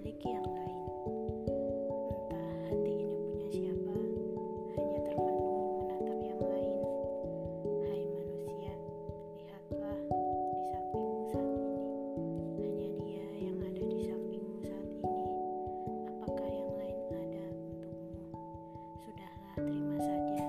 memiliki yang lain. Entah hati ini punya siapa, hanya termenung menatap yang lain. Hai manusia, lihatlah di sampingmu saat ini. Hanya dia yang ada di sampingmu saat ini. Apakah yang lain ada untukmu? Sudahlah, terima saja.